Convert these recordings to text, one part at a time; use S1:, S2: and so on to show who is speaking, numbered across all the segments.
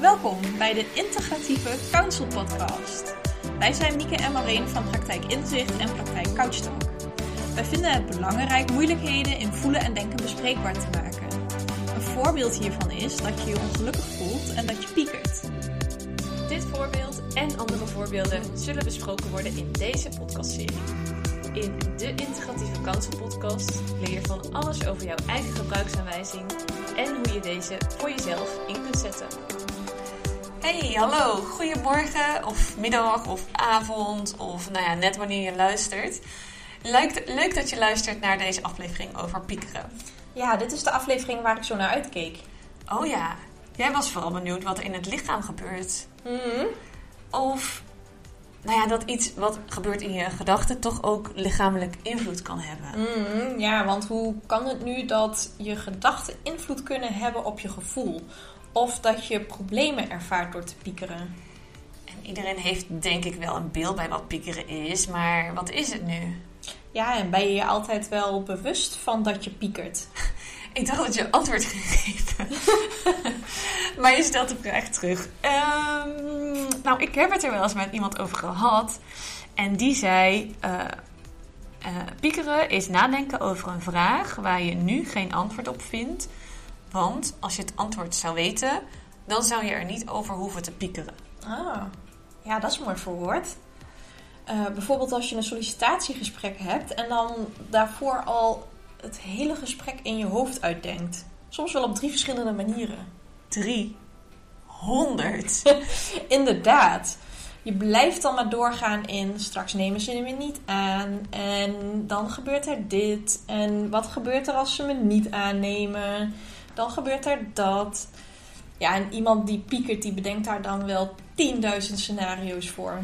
S1: Welkom bij de Integratieve Counsel Podcast. Wij zijn Mieke en Marijn van Praktijk Inzicht en Praktijk Couchtalk. Wij vinden het belangrijk moeilijkheden in voelen en denken bespreekbaar te maken. Een voorbeeld hiervan is dat je je ongelukkig voelt en dat je piekert.
S2: Dit voorbeeld en andere voorbeelden zullen besproken worden in deze podcastserie. In de Integratieve Counsel Podcast leer je van alles over jouw eigen gebruiksaanwijzing en hoe je deze voor jezelf in kunt zetten.
S3: Hey, hallo. Goedemorgen of middag of avond of nou ja, net wanneer je luistert. Leuk, leuk dat je luistert naar deze aflevering over piekeren.
S1: Ja, dit is de aflevering waar ik zo naar uitkeek.
S3: Oh ja, jij was vooral benieuwd wat er in het lichaam gebeurt.
S1: Mhm.
S3: Of nou ja, dat iets wat gebeurt in je gedachten toch ook lichamelijk invloed kan hebben.
S1: Mhm, Ja, want hoe kan het nu dat je gedachten invloed kunnen hebben op je gevoel? Of dat je problemen ervaart door te piekeren?
S3: En iedereen heeft denk ik wel een beeld bij wat piekeren is, maar wat is het nu?
S1: Ja, en ben je je altijd wel bewust van dat je piekert?
S3: Ik dacht dat je antwoord ging geven. maar je stelt de vraag terug. Ehm, nou, ik heb het er wel eens met iemand over gehad. En die zei... eh, eh, piekeren is nadenken over een vraag waar je nu geen antwoord op vindt. Want als je het antwoord zou weten, dan zou je er niet over hoeven te piekeren.
S1: Ah, ja, dat is mooi verwoord. Eh, bijvoorbeeld als je een sollicitatiegesprek hebt en dan daarvoor al het hele gesprek in je hoofd uitdenkt. Soms wel op drie verschillende manieren.
S3: 300.
S1: Inderdaad. Je blijft dan maar doorgaan in straks nemen ze me niet aan. En dan gebeurt er dit. En wat gebeurt er als ze me niet aannemen? Dan gebeurt er dat. Ja, en iemand die piekert, die bedenkt daar dan wel 10.000 scenario's voor.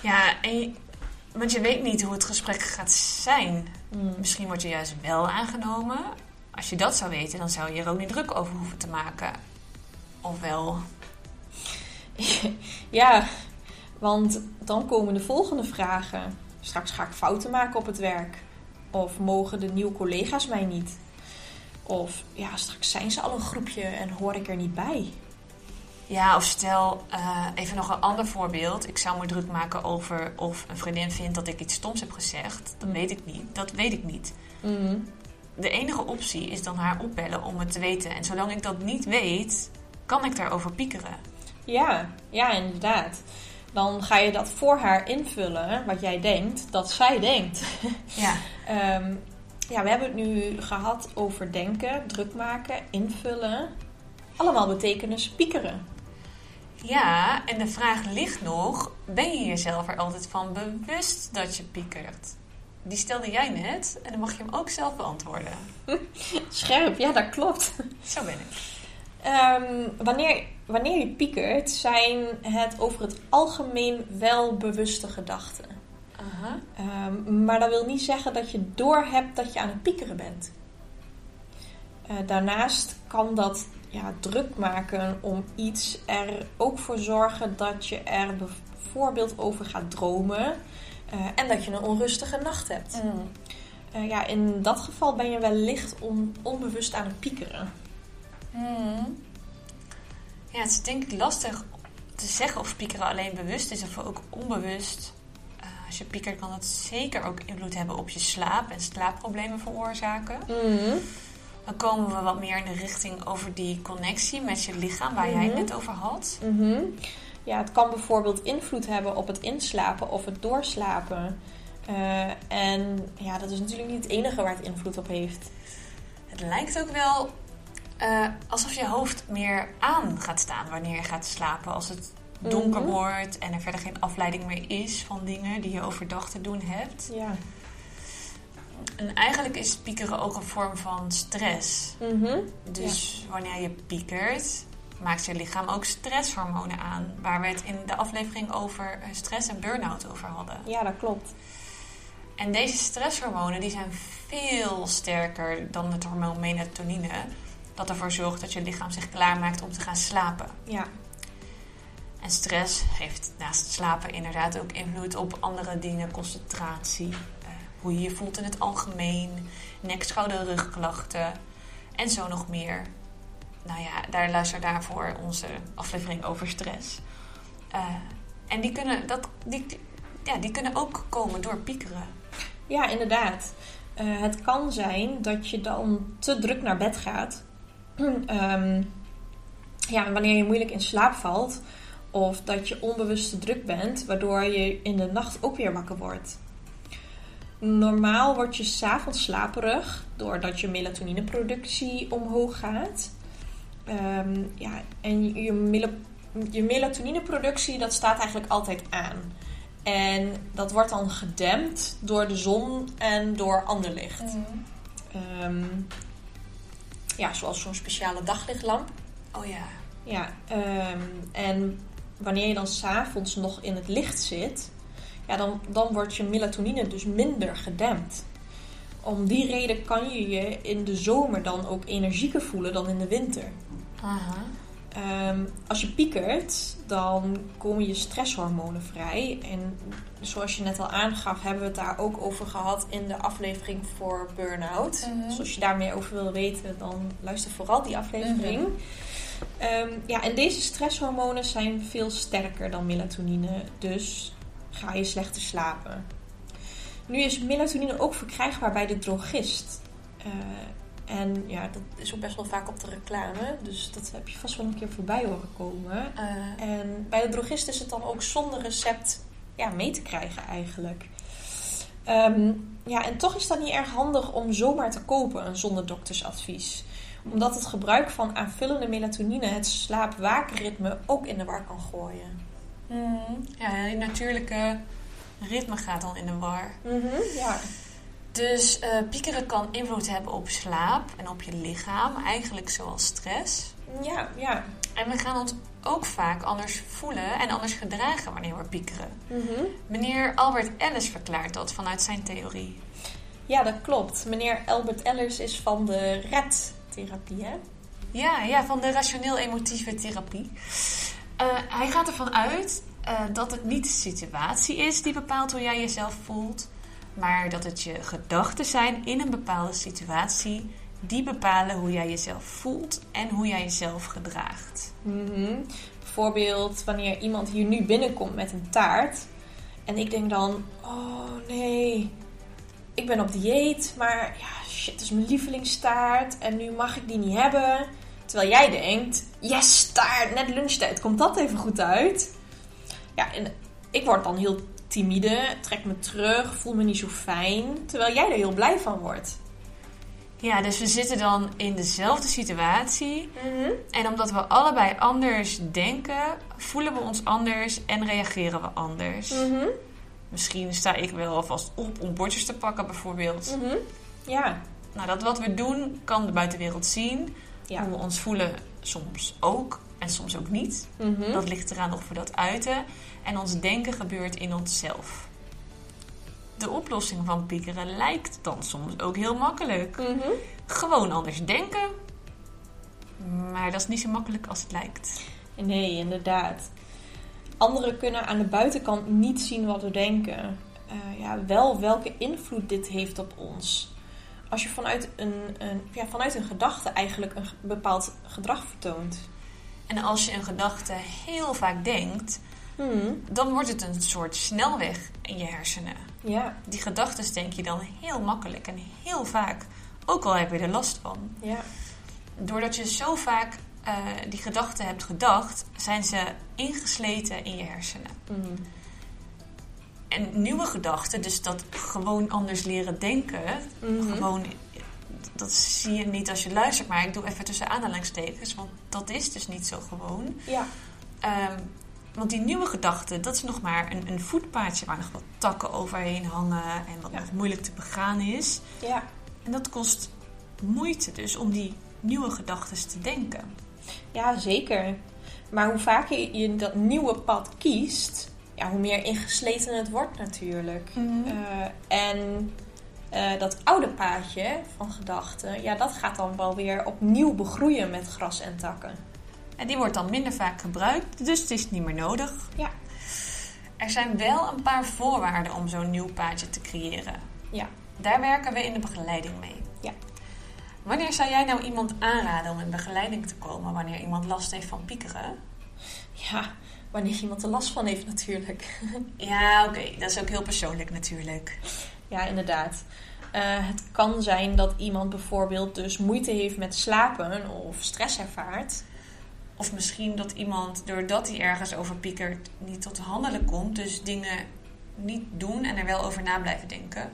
S3: Ja, en je- want je weet niet hoe het gesprek gaat zijn.
S1: Hmm.
S3: Misschien word je juist wel aangenomen. Als je dat zou weten, dan zou je er ook niet druk over hoeven te maken. Ofwel,
S1: Ja, want dan komen de volgende vragen. Straks ga ik fouten maken op het werk. Of mogen de nieuwe collega's mij niet? Of ja, straks zijn ze al een groepje en hoor ik er niet bij.
S3: ja, of stel, eh, even nog een ander voorbeeld. Ik zou me druk maken over of een vriendin vindt dat ik iets stoms heb gezegd. Dat weet ik niet. Dat weet ik niet.
S1: Mhm.
S3: De enige optie is dan haar opbellen om het te weten. En zolang ik dat niet weet, kan ik daarover piekeren.
S1: Ja, ja, inderdaad. Dan ga je dat voor haar invullen, wat jij denkt, dat zij denkt.
S3: Ja.
S1: Ehm, ja, we hebben het nu gehad over denken, druk maken, invullen. Allemaal betekenis piekeren.
S3: Ja, en de vraag ligt nog: ben je jezelf er altijd van bewust dat je piekert? Die stelde jij net en dan mag je hem ook zelf beantwoorden.
S1: Scherp, ja, dat klopt.
S3: Zo ben ik.
S1: Ehm, wanneer, wanneer je piekert, zijn het over het algemeen wel bewuste gedachten. Ehm, maar dat wil niet zeggen dat je doorhebt dat je aan het piekeren bent. Eh, daarnaast kan dat ja, druk maken om iets er ook voor zorgen dat je er bijvoorbeeld over gaat dromen eh, en dat je een onrustige nacht hebt.
S3: Mm.
S1: Eh, ja, in dat geval ben je wellicht on- onbewust aan het piekeren.
S3: Mm. Ja, het is denk ik lastig te zeggen of piekeren alleen bewust is of ook onbewust. Als je piekert kan dat zeker ook invloed hebben op je slaap en slaapproblemen veroorzaken. Dan komen we wat meer in de richting over die connectie met je lichaam waar jij het
S1: Mhm.
S3: net over had.
S1: Mhm. Ja, het kan bijvoorbeeld invloed hebben op het inslapen of het doorslapen. Eh, en ja, dat is natuurlijk niet het enige waar het invloed op heeft.
S3: Het lijkt ook wel eh, alsof je hoofd meer aan gaat staan wanneer je gaat slapen. Als het donker
S1: Mhm.
S3: wordt en er verder geen afleiding meer is van dingen die je overdag te doen hebt.
S1: Ja.
S3: En eigenlijk is piekeren ook een vorm van stress.
S1: Mhm.
S3: Dus wanneer je piekert, maakt je lichaam ook stresshormonen aan. Waar we het in de aflevering over stress en burn-out over hadden.
S1: ja, dat klopt.
S3: En deze stresshormonen die zijn veel sterker dan het hormoon melatonine. Dat ervoor zorgt dat je lichaam zich klaarmaakt om te gaan slapen.
S1: Ja.
S3: En stress heeft naast slapen inderdaad ook invloed op andere dingen. Concentratie, eh, hoe je je voelt in het algemeen, nek, schouder, rugklachten en zo nog meer. nou ja, daar luister daarvoor onze aflevering over stress. Eh, en die kunnen, dat, die, ja, die kunnen ook komen door piekeren.
S1: Ja, inderdaad. Eh, het kan zijn dat je dan te druk naar bed gaat. Ehm, ja, wanneer je moeilijk in slaap valt. Of dat je onbewust te druk bent, waardoor je in de nacht ook weer wakker wordt. Normaal word je s'avonds slaperig doordat je melatonineproductie omhoog gaat. Ehm, ja, en je, mel- je melatonineproductie dat staat eigenlijk altijd aan. En dat wordt dan gedempt door de zon en door ander licht. Ehm, ja, zoals zo'n speciale daglichtlamp.
S3: Oh ja.
S1: Ja, ehm, en wanneer je dan s'avonds nog in het licht zit, ja, dan, dan wordt je melatonine dus minder gedempt. Om die reden kan je je in de zomer dan ook energieker voelen dan in de winter.
S3: Aha.
S1: Ehm, als je piekert, dan komen je stresshormonen vrij. En zoals je net al aangaf, hebben we het daar ook over gehad in de aflevering voor burn-out.
S3: Mhm.
S1: Dus als je daar meer over wil weten, dan luister vooral die aflevering. Ehm, ja, en deze stresshormonen zijn veel sterker dan melatonine. Dus ga je slechter slapen. Nu is melatonine ook verkrijgbaar bij de drogist. Eh, en ja, dat is ook best wel vaak op de reclame. Dus dat heb je vast wel een keer voorbij horen komen.
S3: Eh,
S1: En bij de drogist is het dan ook zonder recept ja, mee te krijgen eigenlijk. Ehm, ja, en toch is dat niet erg handig om zomaar te kopen zonder doktersadvies. Omdat het gebruik van aanvullende melatonine het slaap-waakritme ook in de war kan gooien.
S3: ja, je natuurlijke ritme gaat dan in de war.
S1: Ja.
S3: Dus eh, piekeren kan invloed hebben op slaap en op je lichaam, eigenlijk zoals stress.
S1: Ja, ja.
S3: En we gaan ons ook vaak anders voelen en anders gedragen wanneer we piekeren. Meneer Albert Ellis verklaart dat vanuit zijn theorie.
S1: Ja, dat klopt. Meneer Albert Ellers is van de RED-therapie, hè?
S3: Ja, ja van de rationeel-emotieve therapie. Eh, hij gaat ervan uit eh, dat het niet de situatie is die bepaalt hoe jij jezelf voelt, maar dat het je gedachten zijn in een bepaalde situatie die bepalen hoe jij jezelf voelt en hoe jij jezelf gedraagt.
S1: Mhm. Bijvoorbeeld wanneer iemand hier nu binnenkomt met een taart. En ik denk dan, oh nee, ik ben op dieet, maar ja, shit, het is mijn lievelingstaart en nu mag ik die niet hebben. Terwijl jij denkt, yes, taart, net lunchtijd, komt dat even goed uit? Ja, en ik word dan heel timide, trek me terug, voel me niet zo fijn, terwijl jij er heel blij van wordt.
S3: Ja, dus we zitten dan in dezelfde situatie. En omdat we allebei anders denken, voelen we ons anders en reageren we anders.
S1: Mhm.
S3: Misschien sta ik wel alvast op om bordjes te pakken, bijvoorbeeld.
S1: Mhm. Ja.
S3: Nou, dat wat we doen, kan de buitenwereld zien.
S1: Ja.
S3: Hoe we ons voelen, soms ook en soms ook niet.
S1: Mhm.
S3: Dat ligt eraan of we dat uiten. En ons denken gebeurt in onszelf. De oplossing van piekeren lijkt dan soms ook heel makkelijk.
S1: Mhm.
S3: Gewoon anders denken. Maar dat is niet zo makkelijk als het lijkt.
S1: Nee, inderdaad. Anderen kunnen aan de buitenkant niet zien wat we denken. Eh, ja, wel welke invloed dit heeft op ons. Als je vanuit een, een, ja, vanuit een gedachte eigenlijk een bepaald gedrag vertoont.
S3: En als je een gedachte heel vaak denkt,
S1: Hmm,
S3: dan wordt het een soort snelweg in je hersenen.
S1: Ja,
S3: Die gedachten denk je dan heel makkelijk en heel vaak. Ook al heb je er last van.
S1: ja.
S3: Doordat je zo vaak eh, die gedachten hebt gedacht, zijn ze ingesleten in je hersenen.
S1: Hmm,
S3: En nieuwe gedachten, dus dat gewoon anders leren denken,
S1: mhm.
S3: gewoon, dat zie je niet als je luistert, maar ik doe even tussen aanhalingstekens, want dat is dus niet zo gewoon.
S1: Ja,
S3: Ehm, want die nieuwe gedachten, dat is nog maar een, een voetpaadje waar nog wat takken overheen hangen en wat
S1: Ja.
S3: nog moeilijk te begaan is.
S1: ja.
S3: En dat kost moeite dus om die nieuwe gedachten te denken.
S1: Ja, zeker. Maar hoe vaker je- dat nieuwe pad kiest, ja, hoe meer ingesleten het wordt natuurlijk. Eh, en eh, dat oude paadje van gedachten, ja, dat gaat dan wel weer opnieuw begroeien met gras en takken.
S3: En die wordt dan minder vaak gebruikt, dus het is niet meer nodig.
S1: Ja.
S3: Er zijn wel een paar voorwaarden om zo'n nieuw paadje te creëren.
S1: Ja.
S3: Daar werken we in de begeleiding mee. Wanneer zou jij nou iemand aanraden om in begeleiding te komen wanneer iemand last heeft van piekeren?
S1: Ja, wanneer iemand er last van heeft natuurlijk.
S3: Ja, oké, dat is ook heel persoonlijk natuurlijk.
S1: Ja, inderdaad. Eh, het kan zijn dat iemand bijvoorbeeld dus moeite heeft met slapen of stress ervaart.
S3: Of misschien dat iemand, doordat hij ergens over piekert, niet tot handelen komt. Dus dingen niet doen en er wel over na blijven denken.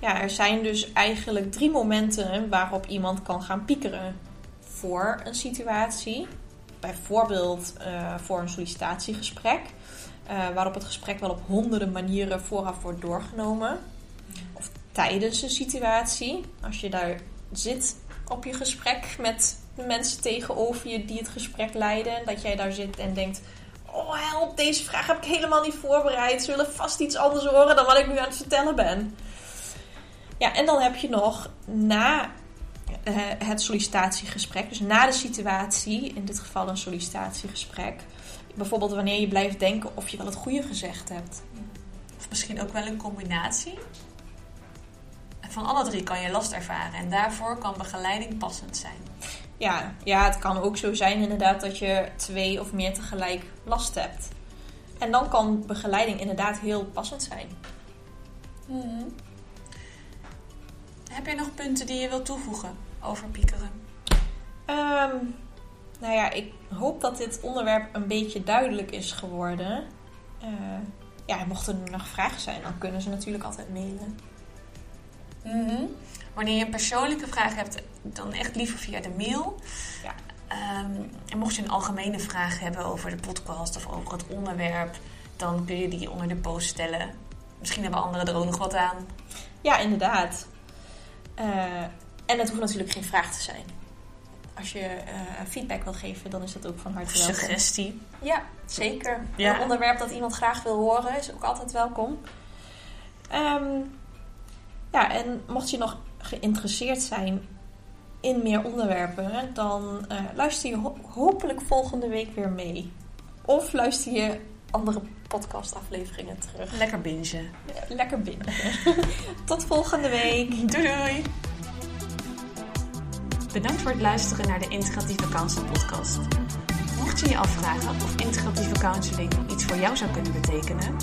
S1: Ja, er zijn dus eigenlijk drie momenten waarop iemand kan gaan piekeren voor een situatie. Bijvoorbeeld eh, voor een sollicitatiegesprek, uh, waarop het gesprek wel op honderden manieren vooraf wordt doorgenomen. Of tijdens een situatie, als je daar zit op je gesprek met de mensen tegenover je die het gesprek leiden. Dat jij daar zit en denkt: Oh, help, deze vraag heb ik helemaal niet voorbereid. Ze willen vast iets anders horen dan wat ik nu aan het vertellen ben. Ja, en dan heb je nog na uh, het sollicitatiegesprek, dus na de situatie, in dit geval een sollicitatiegesprek. Bijvoorbeeld wanneer je blijft denken of je wel het goede gezegd hebt.
S3: Of misschien ook wel een combinatie. Van alle drie kan je last ervaren en daarvoor kan begeleiding passend zijn.
S1: Ja, ja, het kan ook zo zijn inderdaad dat je twee of meer tegelijk last hebt. En dan kan begeleiding inderdaad heel passend zijn.
S3: Mm Heb je nog punten die je wilt toevoegen over piekeren?
S1: Um, nou ja, ik hoop dat dit onderwerp een beetje duidelijk is geworden. Uh, ja, mochten er nog vragen zijn, dan kunnen ze natuurlijk altijd mailen.
S3: Mm -hmm. Wanneer je een persoonlijke vraag hebt, dan echt liever via de mail.
S1: Ja.
S3: Um, en mocht je een algemene vraag hebben over de podcast of over het onderwerp, dan kun je die onder de post stellen. Misschien hebben anderen er ook nog wat aan.
S1: Ja, inderdaad. Uh, en het hoeft natuurlijk geen vraag te zijn. Als je uh, feedback wil geven, dan is dat ook van harte welkom.
S3: Suggestie.
S1: Ja, zeker. Ja. Een onderwerp dat iemand graag wil horen is ook altijd welkom. Um, ja, en mocht je nog geïnteresseerd zijn in meer onderwerpen, dan uh, luister je ho hopelijk volgende week weer mee. Of luister je andere podcastafleveringen terug.
S3: Lekker bingen.
S1: Lekker bingen. Tot volgende week.
S3: Doei doei. Bedankt voor het luisteren naar de Integratieve Counsel podcast. Mocht je je afvragen of integratieve counseling iets voor jou zou kunnen betekenen,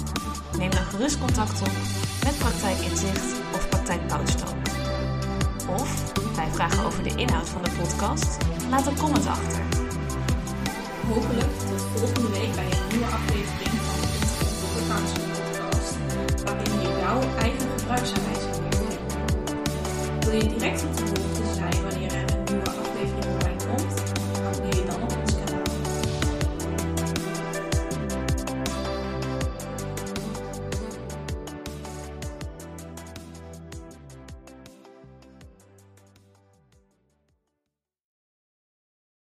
S3: neem dan gerust contact op met Praktijk Inzicht of Praktijk Couchtalk. Of bij vragen over de inhoud van de podcast, laat een comment achter.
S1: Hopelijk tot volgende week bij een nieuwe aflevering